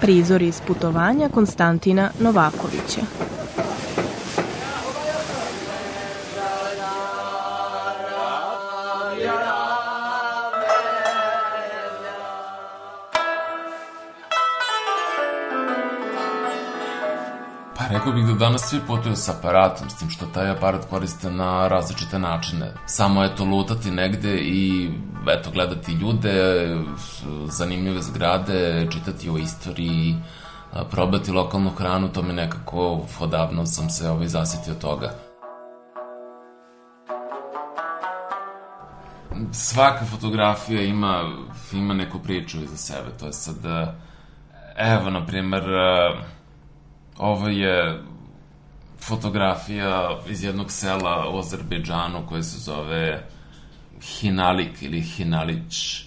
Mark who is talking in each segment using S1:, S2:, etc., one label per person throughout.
S1: Prizor iz putovanja Konstantina Novakovića.
S2: Danas svi putuju sa aparatom, s tim što taj aparat koriste na različite načine. Samo eto lutati negde i eto gledati ljude, zanimljive zgrade, čitati o istoriji, probati lokalnu hranu, to mi nekako odavno sam se ovaj, zasjetio toga. Svaka fotografija ima, ima neku priču iza sebe, to je sad, evo, na primer, Ovo je fotografija iz jednog sela u Azerbejdžanu koje se zove Hinalik ili Hinalić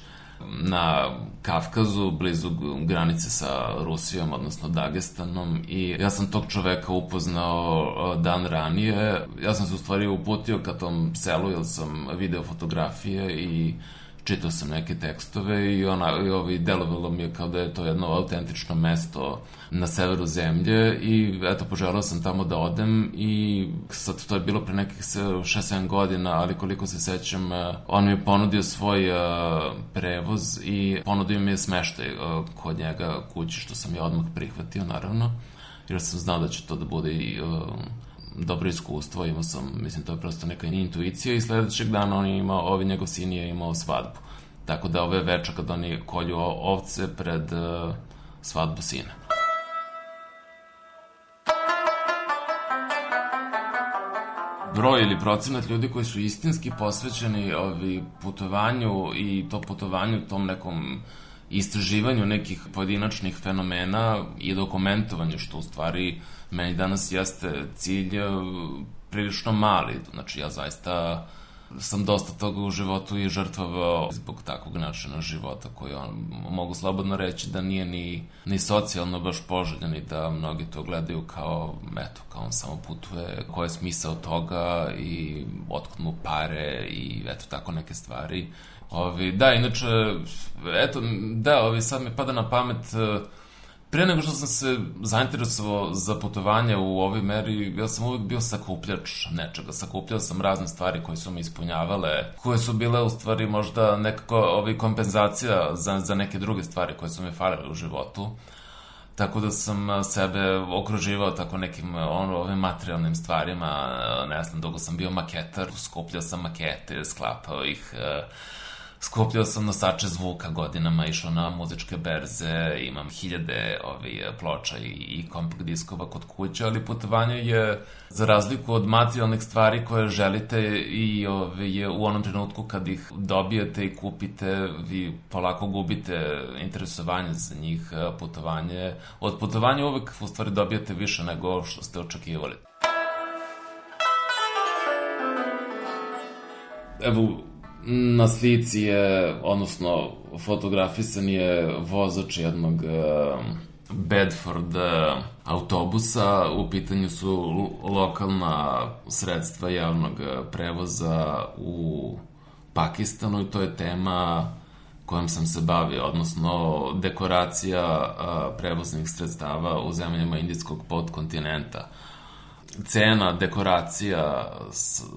S2: na Kafkazu, blizu granice sa Rusijom, odnosno Dagestanom i ja sam tog čoveka upoznao dan ranije. Ja sam se u stvari uputio ka tom selu jer sam video fotografije i čitao sam neke tekstove i ona, i ovi, delovalo mi je kao da je to jedno autentično mesto na severu zemlje i eto, poželao sam tamo da odem i sad to je bilo pre nekih 6-7 godina, ali koliko se sećam, e, on mi je ponudio svoj uh, prevoz i ponudio mi je smeštaj uh, kod njega kući, što sam ja odmah prihvatio, naravno, jer sam znao da će to da bude i dobro iskustvo, imao sam, mislim, to je prosto neka intuicija i sledećeg dana on je imao, ovi njegov sin je imao svadbu. Tako da ove večer kad oni kolju ovce pred uh, svadbu sina. broj ili procenat ljudi koji su istinski posvećeni ovi putovanju i to putovanju tom nekom istraživanju nekih pojedinačnih fenomena i dokumentovanju, što u stvari meni danas jeste cilj e, prilično mali. Znači, ja zaista sam dosta toga u životu i žrtvovao zbog takvog načina života koji on, mogu slobodno reći da nije ni, ni socijalno baš poželjan i da mnogi to gledaju kao, eto, kao on samo putuje, ko je smisao toga i otkud mu pare i eto tako neke stvari. Ovi, da, inače, eto, da, ovi, sad mi pada na pamet uh, Pre nego što sam se zainteresovao za putovanje u ovoj meri, ja sam uvijek bio sakupljač nečega. Sakupljao sam razne stvari koje su me ispunjavale, koje su bile u stvari možda nekako ovi kompenzacija za, za neke druge stvari koje su mi falile u životu. Tako da sam sebe okruživao tako nekim ono, ovim materijalnim stvarima. Ne znam, dugo sam bio maketar, skupljao sam makete, sklapao ih, uh, Skupljao sam nosače zvuka godinama, išao na muzičke berze, imam hiljade ovi, ploča i, i kompakt diskova kod kuće, ali putovanje je, za razliku od materijalnih stvari koje želite i ovi, je u onom trenutku kad ih dobijete i kupite, vi polako gubite interesovanje za njih, putovanje. Od putovanja uvek u stvari dobijate više nego što ste očekivali. Evo, Na slici je, odnosno fotografisan je vozač jednog uh, Bedford uh, autobusa. U pitanju su lokalna sredstva javnog prevoza u Pakistanu i to je tema kojom sam se bavio, odnosno dekoracija uh, prevoznih sredstava u zemljama indijskog podkontinenta. Cena dekoracija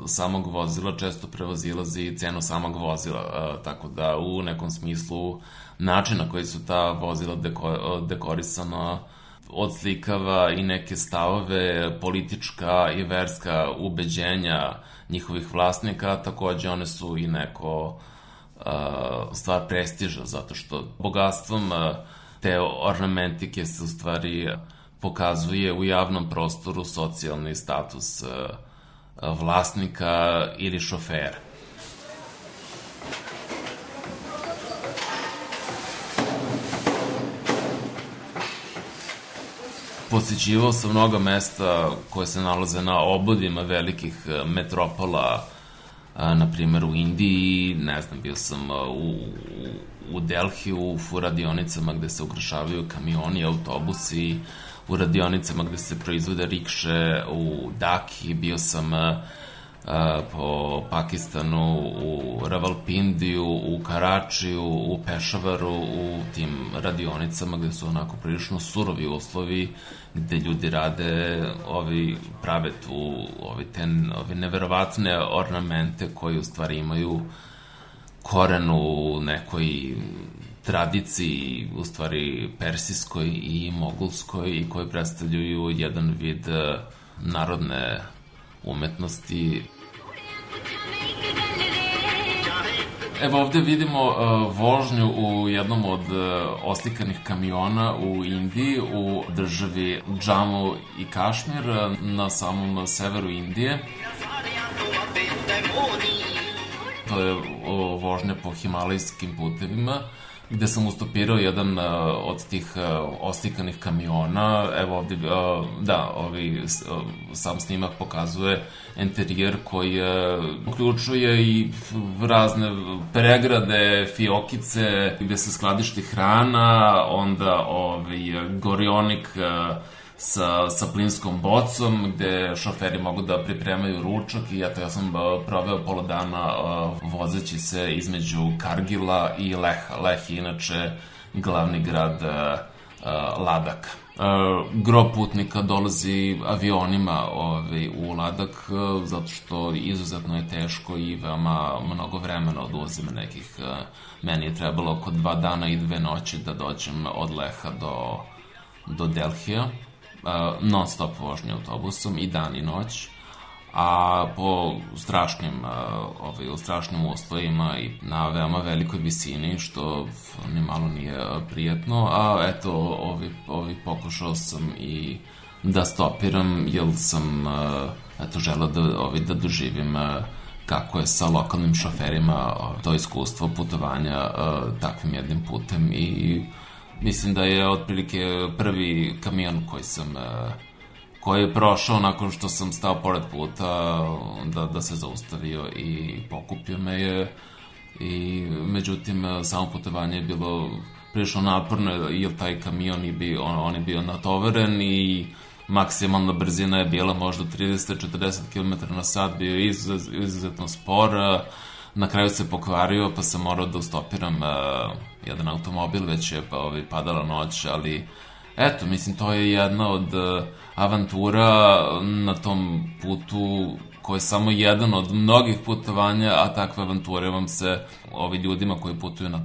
S2: samog vozila često prevazilazi cenu samog vozila, e, tako da u nekom smislu način na koji su ta vozila deko, dekorisana odslikava i neke stavove, politička i verska ubeđenja njihovih vlasnika, takođe one su i neko uh, stvar prestiža, zato što bogatstvom uh, te ornamentike se u stvari pokazuje u javnom prostoru socijalni status uh, vlasnika ili šofera. Posećivao sam mnoga mesta koje se nalaze na obodima velikih e, metropola, e, na primer u Indiji, ne znam, bio sam e, u, u Delhi, u radionicama gde se ugrašavaju kamioni, autobusi, u radionicama gde se proizvode rikše, u Daki, bio sam uh, po Pakistanu, u Ravalpindiju, u Karačiju, u Pešavaru, u tim radionicama gde su onako prilično surovi uslovi, gde ljudi rade, ovi prave tu, ovi, ten, ovi neverovatne ornamente koji u stvari imaju koren u nekoj tradiciji, u stvari persijskoj i mogulskoj i koji predstavljaju jedan vid narodne umetnosti. Evo ovde vidimo uh, vožnju u jednom od uh, oslikanih kamiona u Indiji, u državi Džamu i Kašmir, uh, na samom severu Indije. To je uh, vožnja po himalajskim putevima gde sam ustopirao jedan uh, od tih uh, ostikanih kamiona. Evo ovde, uh, da, ovi, uh, sam snimak pokazuje interijer koji uh, uključuje i razne pregrade, fiokice, gde se skladišti hrana, onda ovaj, gorionik uh, sa, sa plinskom bocom, gde šoferi mogu da pripremaju ručak i eto, ja sam proveo pola dana uh, vozeći se između Kargila i Leha. Leh je inače glavni grad uh, Ladaka. Uh, gro putnika dolazi avionima ovaj, u Ladak uh, zato što izuzetno je teško i veoma mnogo vremena oduzime nekih uh, meni je trebalo oko dva dana i dve noći da dođem od Leha do, do Delhija uh, non stop vožnje autobusom i dan i noć a po strašnim uh, ovaj, u strašnim uslovima i na veoma velikoj visini što ni malo nije prijatno a eto ovi, ovi pokušao sam i da stopiram jer sam uh, eto želeo da, ovi, da doživim uh, kako je sa lokalnim šoferima to iskustvo putovanja takvim jednim putem i Mislim da je otprilike prvi kamion koji sam e, koji je prošao nakon što sam stao pored puta da, da se zaustavio i pokupio me je. I međutim samo putovanje je bilo prilično naporno jer taj kamion je bio, on, on je bio natoveren i maksimalna brzina je bila možda 30-40 km na sat, bio je izuzetno spor, na kraju se pokvario pa sam morao da ustopiram uh, jedan automobil, već je pa, ovaj, padala noć, ali eto, mislim, to je jedna od uh, avantura na tom putu koji je samo jedan od mnogih putovanja, a takve avanture vam se ovi ljudima koji putuju na,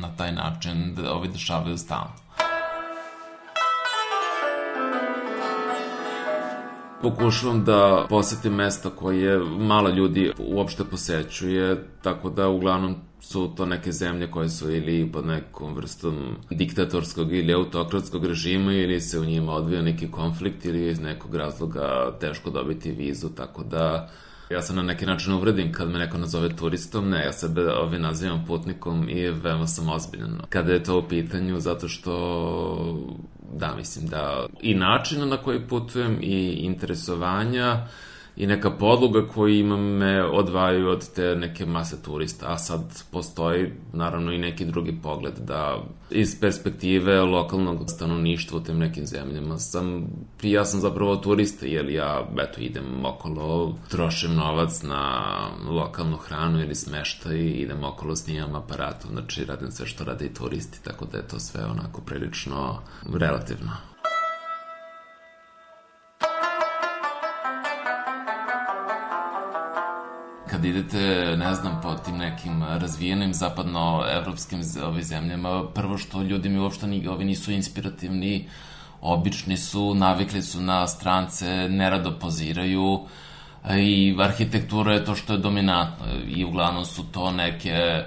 S2: na taj način da, ovi dešavaju stalno. Pokušavam da posetim mesta koje malo ljudi uopšte posećuje, tako da uglavnom su to neke zemlje koje su ili pod nekom vrstom diktatorskog ili autokratskog režima ili se u njima odvija neki konflikt ili iz nekog razloga teško dobiti vizu, tako da ja se na neki način uvredim kad me neko nazove turistom, ne, ja sebe ove nazivam putnikom i veoma sam ozbiljan. Kada je to u pitanju, zato što da, mislim da i načina na koji putujem i interesovanja i neka podloga koji ima me odvajaju od te neke mase turista, a sad postoji naravno i neki drugi pogled da iz perspektive lokalnog stanovništva u tim nekim zemljama sam, ja sam zapravo turista jer ja eto idem okolo, trošim novac na lokalnu hranu ili smeštaj, idem okolo snimam aparatom, znači radim sve što rade i turisti, tako da je to sve onako prilično relativno. Kad idete, ne znam, po tim nekim razvijenim zapadnoevropskim ovim zemljama, prvo što ljudi mi uopšte ni, ovi nisu inspirativni, obični su, navikli su na strance, nerado poziraju i arhitektura je to što je dominantno i uglavnom su to neke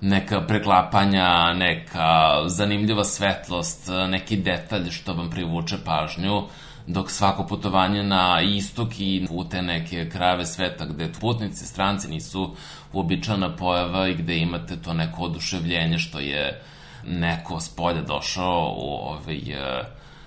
S2: neka preklapanja, neka zanimljiva svetlost, neki detalj što vam privuče pažnju, dok svako putovanje na istok i u te neke krajeve sveta gde putnici, stranci nisu uobičana pojava i gde imate to neko oduševljenje što je neko s polja došao u ovaj,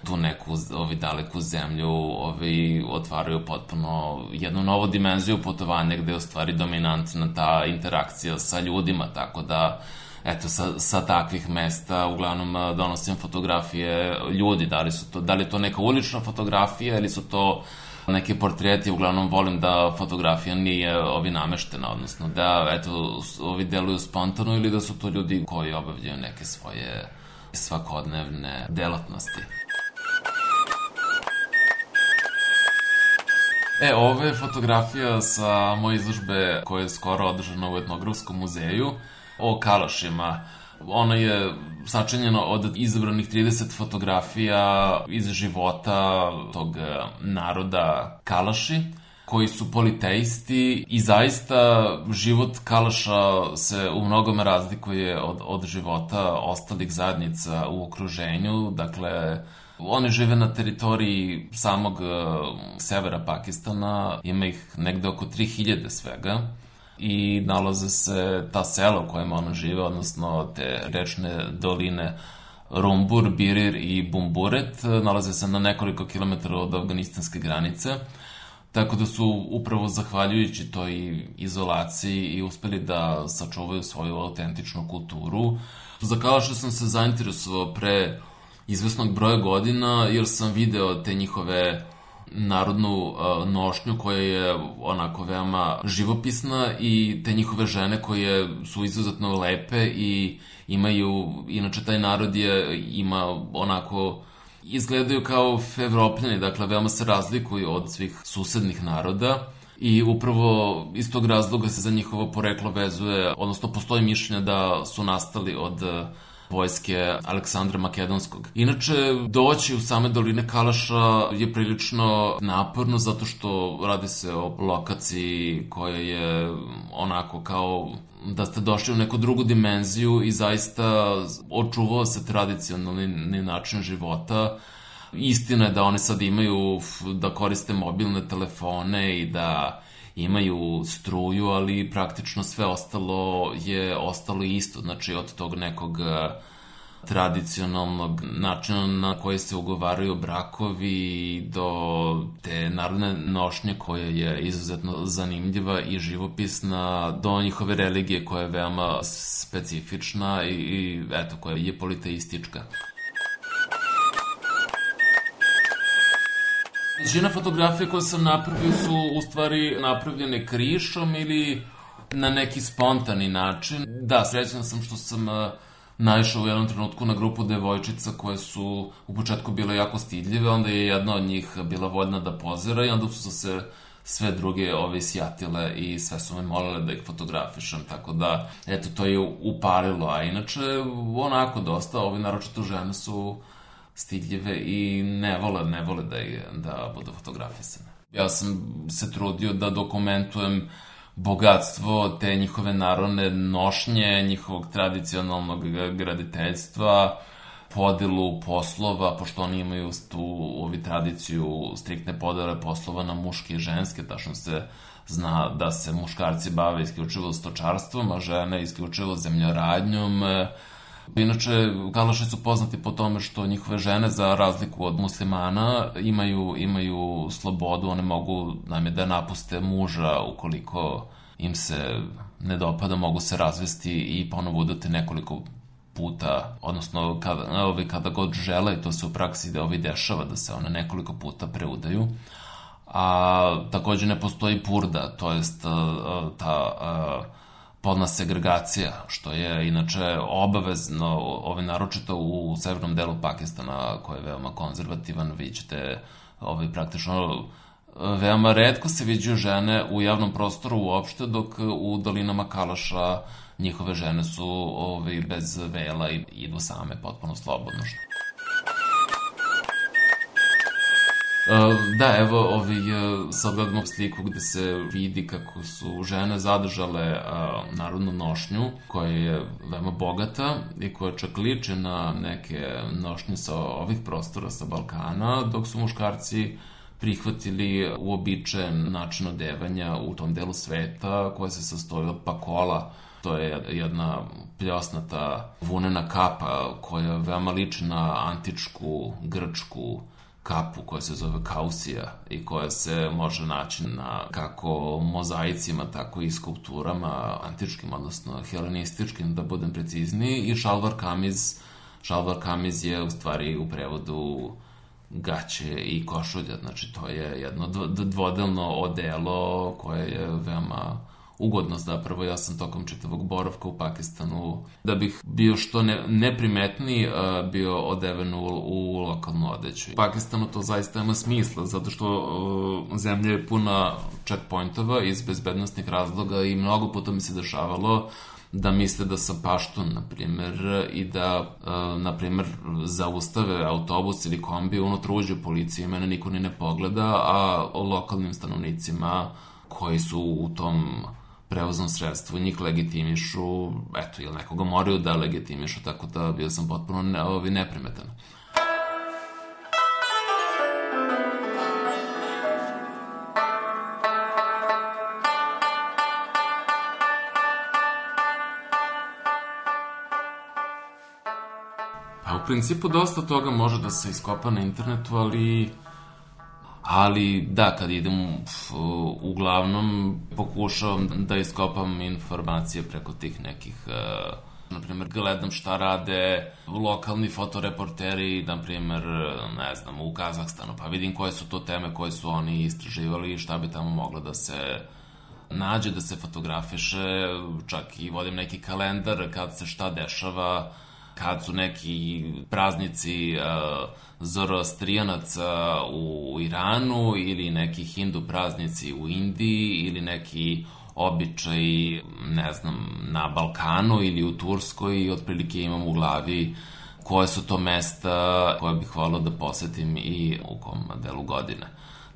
S2: tu neku ovaj, daleku zemlju ovaj, otvaraju potpuno jednu novu dimenziju putovanja gde je u stvari dominantna ta interakcija sa ljudima, tako da eto, sa, sa takvih mesta uglavnom donosim fotografije. Ljudi, da li, su to, da li je to neka ulična fotografija ili su to neke portreti, uglavnom volim da fotografija nije ovi nameštena, odnosno da, eto, ovi deluju spontano ili da su to ljudi koji obavljaju neke svoje svakodnevne delatnosti. E, ovo je fotografija sa moje izložbe koja je skoro održana u Etnografskom muzeju o kalašima. Ona je sačinjena od izabranih 30 fotografija iz života tog naroda Kalaši koji su politeisti i zaista život Kalaša se u mnogome razlikuje od, od života ostalih zajednica u okruženju. Dakle, Oni žive na teritoriji samog uh, severa Pakistana, ima ih negde oko 3000 svega i nalaze se ta sela u kojima ona žive, odnosno te rečne doline Rumbur, Birir i Bumburet, nalaze se na nekoliko kilometara od afganistanske granice, tako da su upravo zahvaljujući toj izolaciji i uspeli da sačuvaju svoju autentičnu kulturu. Za što sam se zainteresovao pre izvesnog broja godina, jer sam video te njihove narodnu uh, nošnju koja je onako veoma živopisna i te njihove žene koje su izuzetno lepe i imaju, inače taj narod je, ima onako izgledaju kao evropljani, dakle veoma se razlikuju od svih susednih naroda i upravo iz tog razloga se za njihovo poreklo vezuje, odnosno postoji mišljenje da su nastali od vojske Aleksandra Makedonskog. Inače, doći u same doline Kalaša je prilično naporno zato što radi se o lokaciji koja je onako kao da ste došli u neku drugu dimenziju i zaista očuvao se tradicionalni način života. Istina je da oni sad imaju da koriste mobilne telefone i da imaju struju, ali praktično sve ostalo je ostalo isto, znači od tog nekog e, tradicionalnog načina na koji se ugovaraju brakovi do te narodne nošnje koja je izuzetno zanimljiva i živopisna do njihove religije koja je veoma specifična i, i eto koja je politeistička. Većina fotografija koje sam napravio su u stvari napravljene krišom ili na neki spontani način. Da, srećan sam što sam uh, naišao u jednom trenutku na grupu devojčica koje su u početku bile jako stidljive, onda je jedna od njih bila voljna da pozira i onda su se sve druge ove sjatile i sve su me molile da ih fotografišem, tako da, eto, to je upalilo, a inače, onako dosta, ovi naročito žene su stidljive i ne vole, ne vole da, je, da budu fotografisane. Ja sam se trudio da dokumentujem bogatstvo te njihove narodne nošnje, njihovog tradicionalnog graditeljstva, podelu poslova, pošto oni imaju tu ovi tradiciju striktne podele poslova na muške i ženske, tačno se zna da se muškarci bave isključivo stočarstvom, a žene isključivo zemljoradnjom, Inače, Galaši su poznati po tome što njihove žene, za razliku od muslimana, imaju, imaju slobodu, one mogu najme, da napuste muža ukoliko im se ne dopada, mogu se razvesti i ponovo udati nekoliko puta, odnosno kada, ovi, kada god žele, to se u praksi da ovi dešava, da se one nekoliko puta preudaju. A takođe ne postoji purda, to jest ta, ta polna segregacija, što je inače obavezno, ove, naročito u severnom delu Pakistana, koji je veoma konzervativan, vi ćete ove, praktično veoma redko se viđaju žene u javnom prostoru uopšte, dok u dolinama Kalaša njihove žene su ovaj, bez vela i idu same potpuno slobodno. Da, evo, ovaj, sad gledamo sliku gde se vidi kako su žene zadržale uh, narodnu nošnju, koja je veoma bogata i koja čak liče na neke nošnje sa ovih prostora sa Balkana, dok su muškarci prihvatili uobičajen način odevanja u tom delu sveta koja se sastoji od pakola, to je jedna pljosnata vunena kapa koja veoma liči na antičku grčku kapu koja se zove kausija i koja se može naći na kako mozaicima, tako i skulpturama antičkim, odnosno helenističkim, da budem precizniji, i šalvar kamiz, šalvar kamiz je u stvari u prevodu gaće i košulja, znači to je jedno dvodelno odelo koje je veoma ugodno zapravo. Ja sam tokom čitavog boravka u Pakistanu, da bih bio što ne, neprimetniji, bio odeven u, u lokalnu odeću. U Pakistanu to zaista ima smisla, zato što uh, zemlja je puna checkpointova iz bezbednostnih razloga i mnogo puta mi se dešavalo da misle da sam paštun, na primer, i da, na primer, zaustave autobus ili kombi, unutra uđe policija i mene niko ni ne pogleda, a lokalnim stanovnicima koji su u tom prevoznom sredstvu, njih legitimišu, eto, ili nekoga moraju da legitimišu, tako da bio sam potpuno ne, ovi, neprimetan. Pa u principu dosta toga može da se iskopa na internetu, ali Ali, da, kad idem, uglavnom pokušavam da iskopam informacije preko tih nekih uh, na primjer, gledam šta rade lokalni fotoreporteri, na primjer, ne znam, u Kazahstanu, pa vidim koje su to teme koje su oni istraživali i šta bi tamo moglo da se nađe, da se fotografiše, čak i vodim neki kalendar kad se šta dešava, kad su neki praznici uh, Zoroastrijanaca u Iranu ili neki hindu praznici u Indiji ili neki običaj, ne znam, na Balkanu ili u Turskoj i otprilike imam u glavi koje su to mesta koje bih volao da posetim i u kom delu godine.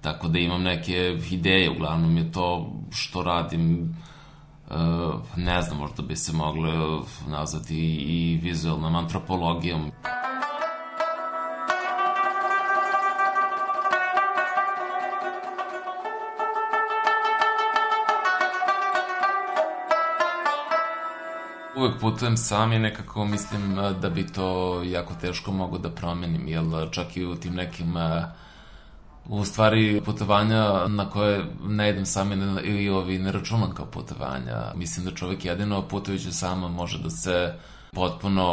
S2: Tako da imam neke ideje, uglavnom je to što radim ne znam, možda bi se moglo nazvati i vizualnom antropologijom. uvek putujem sam i nekako mislim da bi to jako teško mogo da promenim, jer čak i u tim nekim u stvari putovanja na koje ne idem sam i ovi ne računam kao putovanja. Mislim da čovek jedino putujući sama može da se potpuno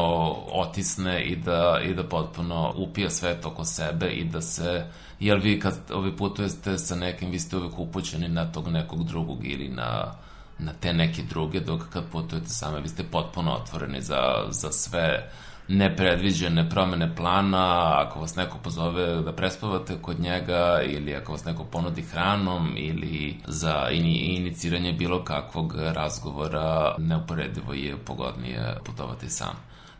S2: otisne i da, i da potpuno upija svet oko sebe i da se, jer vi kad ovi putujete sa nekim, vi ste uvek upućeni na tog nekog drugog ili na, na te neke druge, dok kad putujete same, vi ste potpuno otvoreni za, za sve nepredviđene promene plana, ako vas neko pozove da prespavate kod njega ili ako vas neko ponudi hranom ili za ini, iniciranje bilo kakvog razgovora, neuporedivo je pogodnije putovati sam.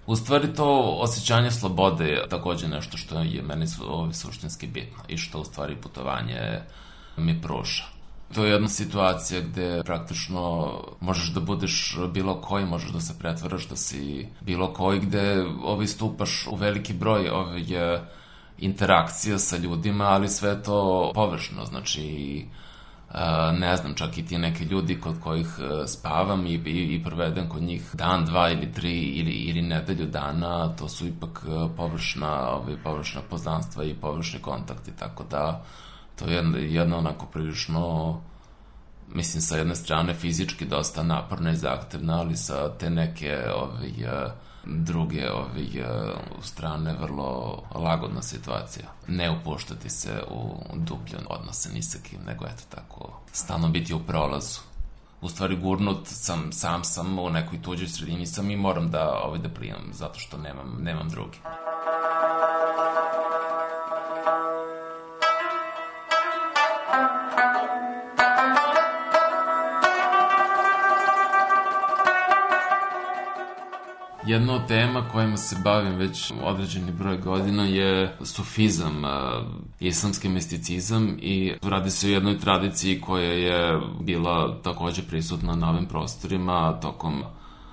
S2: U stvari to osjećanje slobode je takođe nešto što je meni su, suštinski bitno i što u stvari putovanje mi pruža. To je jedna situacija gde praktično možeš da budeš bilo koji, možeš da se pretvaraš da si bilo koji, gde ovi stupaš u veliki broj ovih interakcija sa ljudima, ali sve to površno, znači ne znam, čak i ti neke ljudi kod kojih e, spavam i, i, i provedem kod njih dan, dva ili tri ili, ili nedelju dana, to su ipak e, površna, ove, površna poznanstva i površni kontakti, tako da to je jedna, onako prilično mislim sa jedne strane fizički dosta naporna i zahtevna, ali sa te neke ovaj, druge ovaj, strane vrlo lagodna situacija. Ne upuštati se u dublje odnose ni sa kim, nego eto tako, stalno biti u prolazu. U stvari gurnut sam, sam sam u nekoj tuđoj sredini sam i moram da, ovaj, da plijam, zato što nemam, nemam drugi. Jedna od tema kojima se bavim već određeni broj godina je sufizam, islamski misticizam i radi se o jednoj tradiciji koja je bila takođe prisutna na ovim prostorima tokom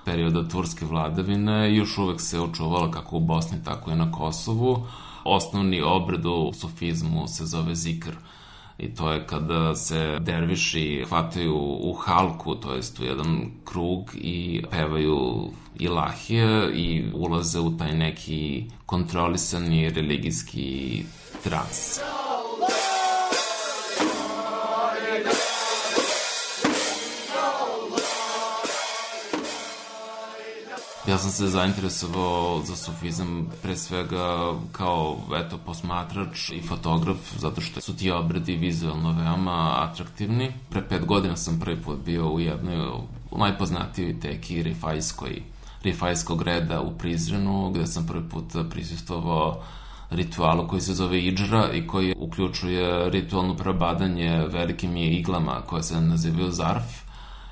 S2: perioda turske vladavine još uvek se očuvala kako u Bosni, tako i na Kosovu. Osnovni obred u sufizmu se zove zikr i to je kada se derviši hvataju u halku, to jest u jedan krug i pevaju ilahije i ulaze u taj neki kontrolisani religijski trans. Ja sam se zainteresovao za sufizam pre svega kao, eto, posmatrač i fotograf, zato što su ti obredi vizualno veoma atraktivni. Pre pet godina sam prvi put bio u jednoj najpoznatijoj teki Rifajskoj, Rifajskog reda u Prizrenu, gde sam prvi put prisustovao ritualu koji se zove Idžra i koji uključuje ritualno probadanje velikim iglama koje se nazivaju Zarf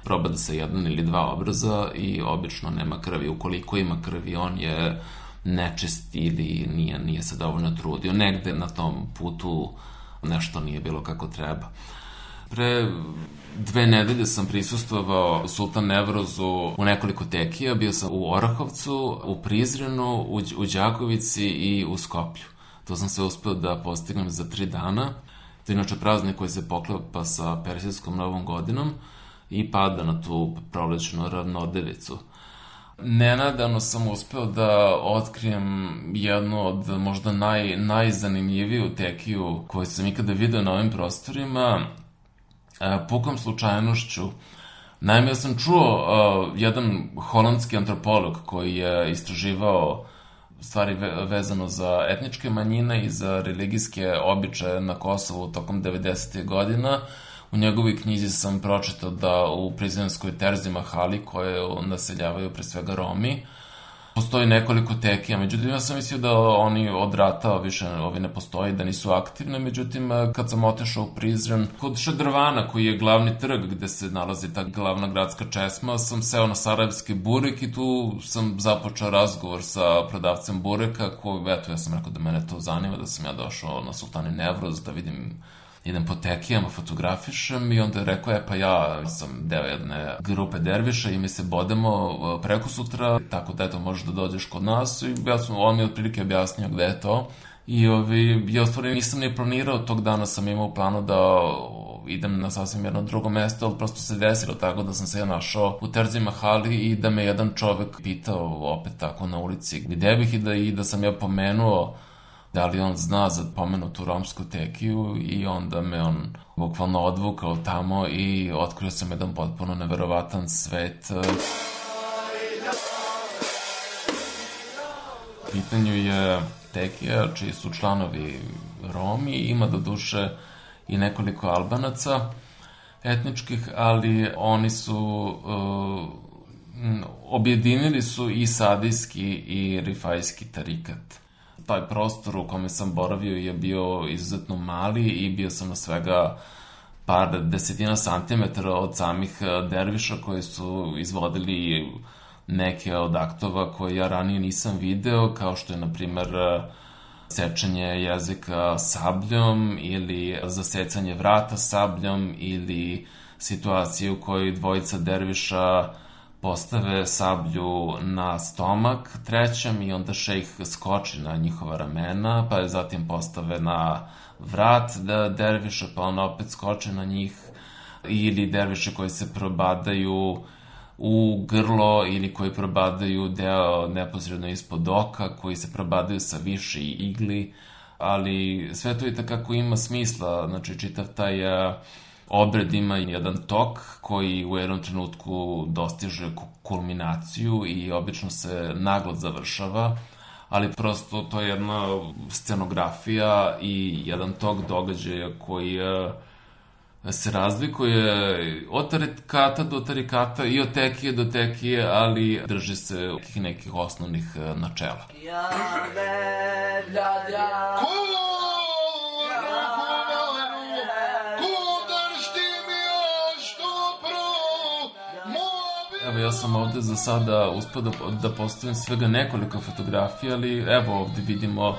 S2: proba da se jedan ili dva obraza i obično nema krvi. Ukoliko ima krvi, on je nečist ili nije, nije se dovoljno trudio. Negde na tom putu nešto nije bilo kako treba. Pre dve nedelje sam prisustovao Sultan Nevrozu u nekoliko tekija. Bio sam u Orahovcu, u Prizrenu, u, u Đakovici i u Skoplju. To sam se uspeo da postignem za tri dana. To je inače praznik koji se poklepa sa Persijskom novom godinom i pada na tu prolećnu ravnodevicu. Nenadano sam uspeo da otkrijem jednu od možda naj, najzanimljiviju tekiju koju sam ikada video na ovim prostorima, e, pukom slučajnošću. Naime, ja sam čuo uh, jedan holandski antropolog koji je istraživao stvari ve vezano za etničke manjine i za religijske običaje na Kosovu tokom 90. godina, uh, U njegovoj knjizi sam pročitao da u prizrenskoj Terzi Mahali, koje naseljavaju pre svega Romi, postoji nekoliko tekija, međutim ja sam mislio da oni od rata više ovi ne postoji, da nisu aktivne, međutim kad sam otešao u Prizren, kod Šadrvana koji je glavni trg gde se nalazi ta glavna gradska česma, sam seo na Sarajevski burek i tu sam započeo razgovor sa prodavcem bureka koji, eto ja sam rekao da mene to zanima, da sam ja došao na Sultani Nevroz da vidim idem po tekijama, fotografišem i onda je rekao, e pa ja sam deo jedne grupe derviša i mi se bodemo e, preko sutra, tako da eto možeš da dođeš kod nas i ja sam, on mi otprilike objasnio gde je to. I ovi, ja stvari nisam ni planirao, tog dana sam imao u planu da idem na sasvim jedno drugo mesto, ali prosto se desilo tako da sam se ja našao u Terzi Mahali i da me jedan čovek pitao opet tako na ulici gde bih i da, i da sam ja pomenuo da li on zna za pomenutu romsku tekiju i onda me on bukvalno odvukao tamo i otkrio sam jedan potpuno neverovatan svet. U pitanju je tekija čiji su članovi Romi, ima do duše i nekoliko Albanaca etničkih, ali oni su uh, objedinili su i sadijski i rifajski tarikat taj prostor u kome sam boravio je bio izuzetno mali i bio sam na svega par desetina santimetara od samih e, derviša koji su izvodili neke od aktova koje ja ranije nisam video, kao što je, na primer, e, sečanje jezika sabljom ili zasecanje vrata sabljom ili situacije u kojoj dvojica derviša postave sablju na stomak trećem i onda šejh skoči na njihova ramena, pa je zatim postave na vrat da derviša, pa on opet skoči na njih, ili derviše koji se probadaju u grlo ili koji probadaju deo neposredno ispod oka, koji se probadaju sa više igli, ali sve to i takako ima smisla, znači čitav taj obred ima jedan tok koji u jednom trenutku dostiže kulminaciju i obično se naglo završava, ali prosto to je jedna scenografija i jedan tok događaja koji e, se razlikuje od tarikata do tarikata i od tekije do tekije, ali drži se nekih, nekih osnovnih e, načela. Ja, ne, ja, ja. Evo, ja sam ovde za sada uspio da, da postavim svega nekoliko fotografija, ali evo ovde vidimo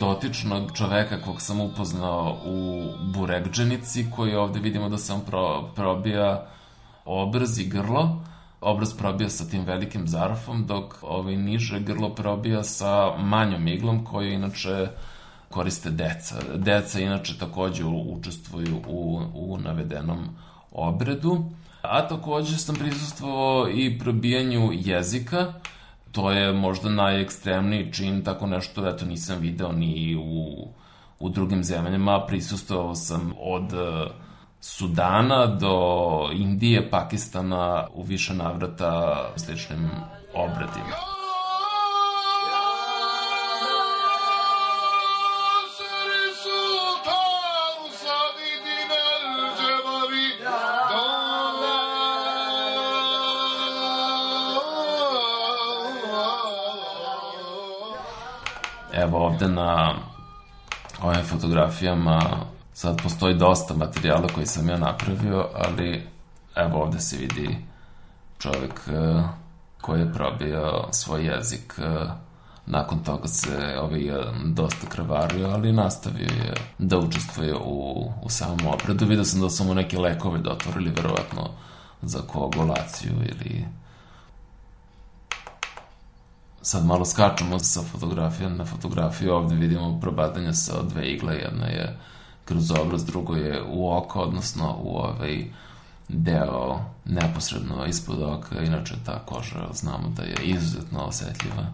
S2: dotičnog čoveka kog sam upoznao u Burekđenici, koji ovde vidimo da sam pro, probija obraz i grlo. Obraz probija sa tim velikim zarfom, dok ovaj niže grlo probija sa manjom iglom, koju inače koriste deca. Deca inače takođe učestvuju u, u navedenom obredu. A takođe sam prisustvovao i probijanju jezika, to je možda najekstremniji čin, tako nešto, eto, nisam video ni u, u drugim zemljama, prisustovao sam od e, Sudana do Indije, Pakistana u više navrata sličnim obradima. Evo ovde na ovim fotografijama sad postoji dosta materijala koji sam ja napravio, ali evo ovde se vidi čovek e, koji je probio svoj jezik e, nakon toga se ovaj dosta krvario, ali nastavio je da učestvuje u, u samom opredu. Vidio sam da su mu neke lekove dotvorili, verovatno za koagulaciju ili sad malo skačemo sa fotografije na fotografiju, ovde vidimo probadanje sa dve igle, jedna je kroz obraz, drugo je u oko, odnosno u ovaj deo neposredno ispod oka, inače ta koža znamo da je izuzetno osetljiva.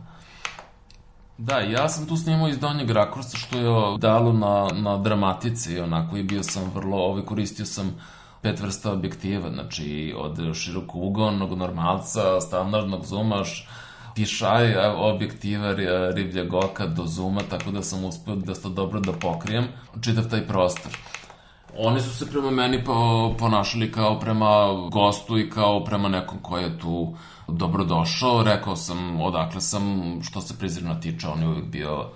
S2: Da, ja sam tu snimao iz donjeg rakursa što je dalo na, na dramatici, onako i bio sam vrlo, ovaj, koristio sam pet vrsta objektiva, znači od širokog ugonog normalca, standardnog zumaš, pišaj objektiva ribljeg oka do zuma, tako da sam uspeo da sto dobro da pokrijem čitav taj prostor. Oni su se prema meni po, ponašali kao prema gostu i kao prema nekom ko je tu dobrodošao. Rekao sam odakle sam, što se prizirno tiče, on je uvijek bio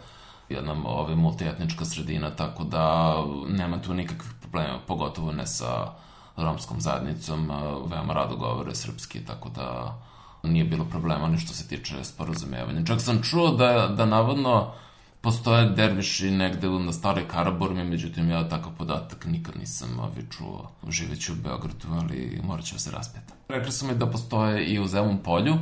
S2: jedna ove, multietnička sredina, tako da nema tu nikakvih problema, pogotovo ne sa romskom zajednicom, veoma rado govore srpski, tako da nije bilo problema ni što se tiče sporozumevanja. Čak sam čuo da, da navodno postoje derviši negde na staroj Karaburmi, međutim ja takav podatak nikad nisam ovi čuo živeći u Beogradu, ali morat ću da se raspeta. Rekli su mi da postoje i u Zemun polju,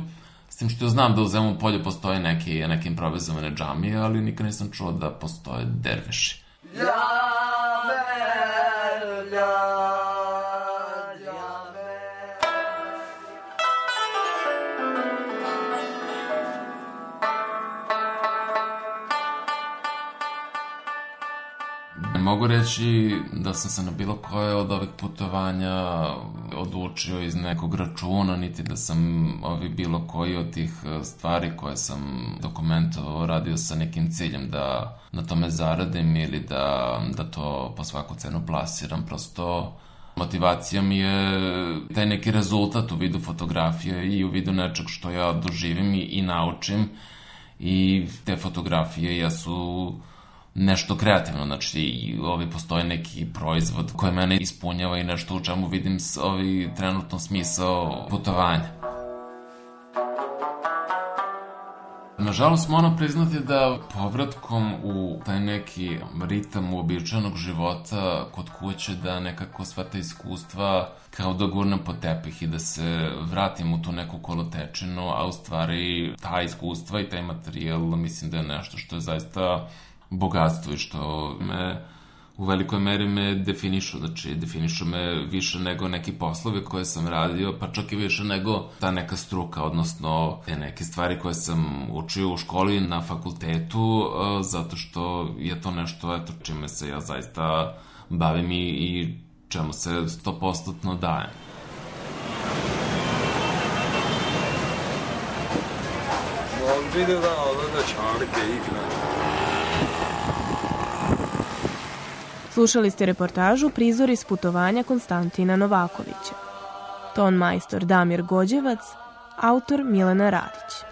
S2: s tim što znam da u Zemun polju postoje neki, neke improvizovane džamije, ali nikad nisam čuo da postoje derviši. Ja, me, ja. Mogu reći da sam se na bilo koje od ovih putovanja odlučio iz nekog računa, niti da sam ovi bilo koji od tih e, stvari koje sam dokumentovao radio sa nekim ciljem da na tome zaradim ili da, da to po svaku cenu plasiram. Prosto motivacija mi je taj neki rezultat u vidu fotografije i u vidu nečeg što ja doživim i, i naučim i te fotografije jesu nešto kreativno, znači ovi postoji neki proizvod koji mene ispunjava i nešto u čemu vidim ovi trenutno smisao putovanja. Nažalost, moram priznati da povratkom u taj neki ritam uobičajenog života kod kuće da nekako sva ta iskustva kao da gurnem po tepih i da se vratim u tu neku kolotečinu, a u stvari ta iskustva i taj materijal mislim da je nešto što je zaista bogatstvo i što me u velikoj meri me definišu, znači definišu me više nego neki poslovi koje sam radio, pa čak i više nego ta neka struka, odnosno te neke stvari koje sam učio u školi na fakultetu, e, zato što je to nešto eto, čime se ja zaista bavim i, i čemu se 100% dajem.
S3: Vidio da ovo da čarke igra.
S1: Slušali ste reportažu Prizor iz putovanja Konstantina Novakovića. Ton majstor Damir Gođevac, autor Milena Radić.